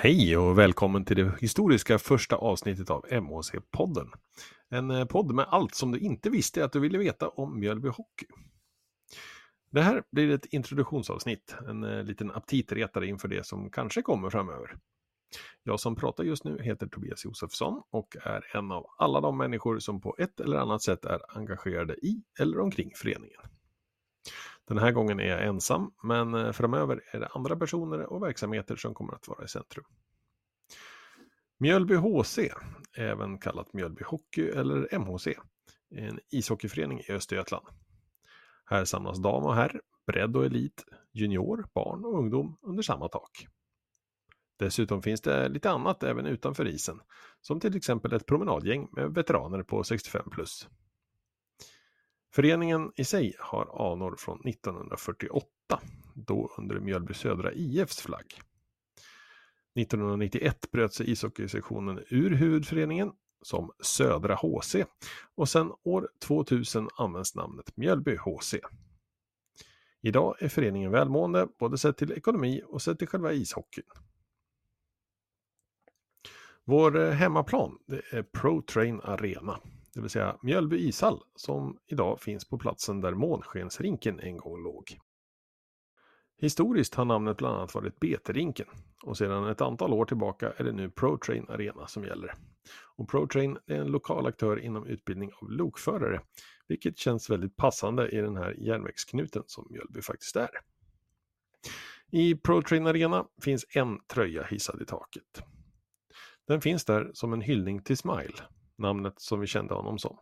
Hej och välkommen till det historiska första avsnittet av MHC-podden. En eh, podd med allt som du inte visste att du ville veta om Mjölby Hockey. Det här blir ett introduktionsavsnitt, en eh, liten aptitretare inför det som kanske kommer framöver. Jag som pratar just nu heter Tobias Josefsson och är en av alla de människor som på ett eller annat sätt är engagerade i eller omkring föreningen. Den här gången är jag ensam, men eh, framöver är det andra personer och verksamheter som kommer att vara i centrum. Mjölby HC, även kallat Mjölby Hockey eller MHC, är en ishockeyförening i Östergötland. Här samlas dam och herr, bredd och elit, junior, barn och ungdom under samma tak. Dessutom finns det lite annat även utanför isen, som till exempel ett promenadgäng med veteraner på 65 plus. Föreningen i sig har anor från 1948, då under Mjölby Södra IFs flagg. 1991 bröt sig ishockeysektionen ur huvudföreningen som Södra HC och sedan år 2000 används namnet Mjölby HC. Idag är föreningen välmående både sett till ekonomi och sett till själva ishockeyn. Vår hemmaplan det är ProTrain Arena det vill säga Mjölby ishall, som idag finns på platsen där Månskensrinken en gång låg. Historiskt har namnet bland annat varit Beterinken och sedan ett antal år tillbaka är det nu ProTrain Arena som gäller. Och ProTrain är en lokal aktör inom utbildning av lokförare, vilket känns väldigt passande i den här järnvägsknuten som Mjölby faktiskt är. I ProTrain Arena finns en tröja hissad i taket. Den finns där som en hyllning till Smile, namnet som vi kände honom som.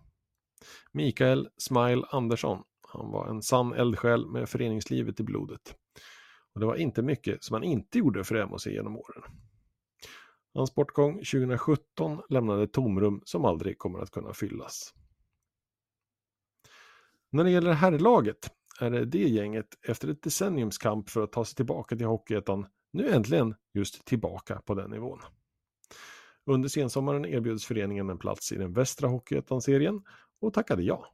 Mikael Smile Andersson. Han var en sann eldsjäl med föreningslivet i blodet. Och det var inte mycket som han inte gjorde för MHC genom åren. Hans bortgång 2017 lämnade ett tomrum som aldrig kommer att kunna fyllas. När det gäller herrlaget är det det gänget efter ett decenniums kamp för att ta sig tillbaka till Hockeyettan nu äntligen just tillbaka på den nivån. Under sensommaren erbjöds föreningen en plats i den västra Hockeyettan-serien och tackade ja.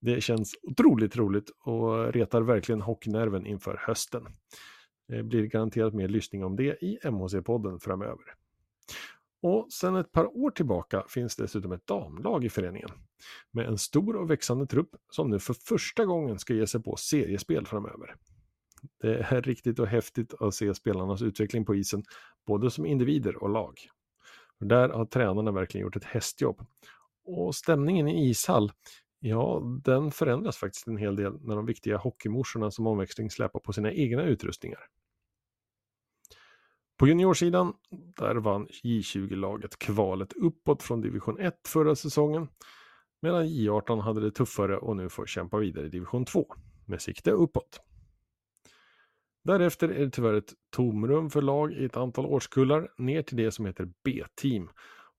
Det känns otroligt roligt och retar verkligen hockeynerven inför hösten. Det blir garanterat mer lyssning om det i MHC-podden framöver. Och sedan ett par år tillbaka finns dessutom ett damlag i föreningen med en stor och växande trupp som nu för första gången ska ge sig på seriespel framöver. Det är riktigt och häftigt att se spelarnas utveckling på isen, både som individer och lag. Där har tränarna verkligen gjort ett hästjobb. Och stämningen i ishall, ja, den förändras faktiskt en hel del när de viktiga hockeymorsorna som omväxling släpar på sina egna utrustningar. På juniorsidan, där vann J20-laget kvalet uppåt från division 1 förra säsongen, medan J18 hade det tuffare och nu får kämpa vidare i division 2 med sikte uppåt. Därefter är det tyvärr ett tomrum för lag i ett antal årskullar ner till det som heter B-team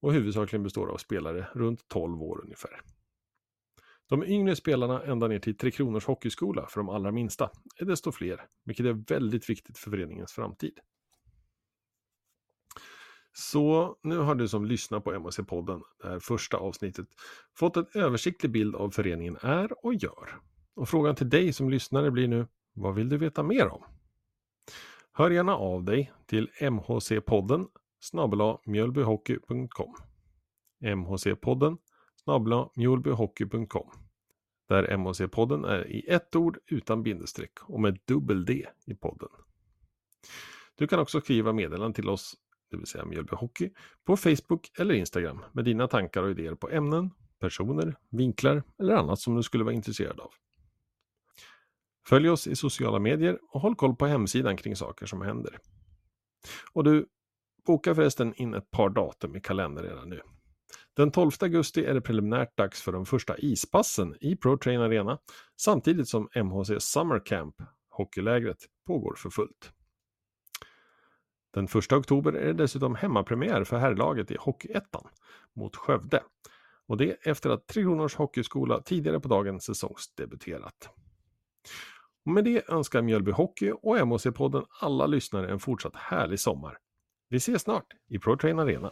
och huvudsakligen består av spelare runt 12 år ungefär. De yngre spelarna ända ner till Tre Kronors Hockeyskola för de allra minsta är desto fler, vilket är väldigt viktigt för föreningens framtid. Så nu har du som lyssnar på MHC-podden, det här första avsnittet, fått en översiktlig bild av föreningen är och gör. Och frågan till dig som lyssnare blir nu, vad vill du veta mer om? Hör gärna av dig till mhcpodden snabela mjölbyhockey.com mhcpodden snabela mjölbyhockey.com där MHC-podden är i ett ord utan bindestreck och med dubbel D i podden. Du kan också skriva meddelanden till oss, det vill säga Mjölby Hockey, på Facebook eller Instagram med dina tankar och idéer på ämnen, personer, vinklar eller annat som du skulle vara intresserad av. Följ oss i sociala medier och håll koll på hemsidan kring saker som händer. Och du, boka förresten in ett par datum i kalendern redan nu. Den 12 augusti är det preliminärt dags för de första ispassen i ProTrain Arena samtidigt som MHC Summer Camp, hockeylägret, pågår för fullt. Den 1 oktober är det dessutom hemmapremiär för herrlaget i Hockeyettan mot Skövde. Och det efter att Tre Kronors Hockeyskola tidigare på dagen säsongsdebuterat. Och med det önskar Mjölby Hockey och MHC-podden alla lyssnare en fortsatt härlig sommar. Vi ses snart i ProTrain Arena.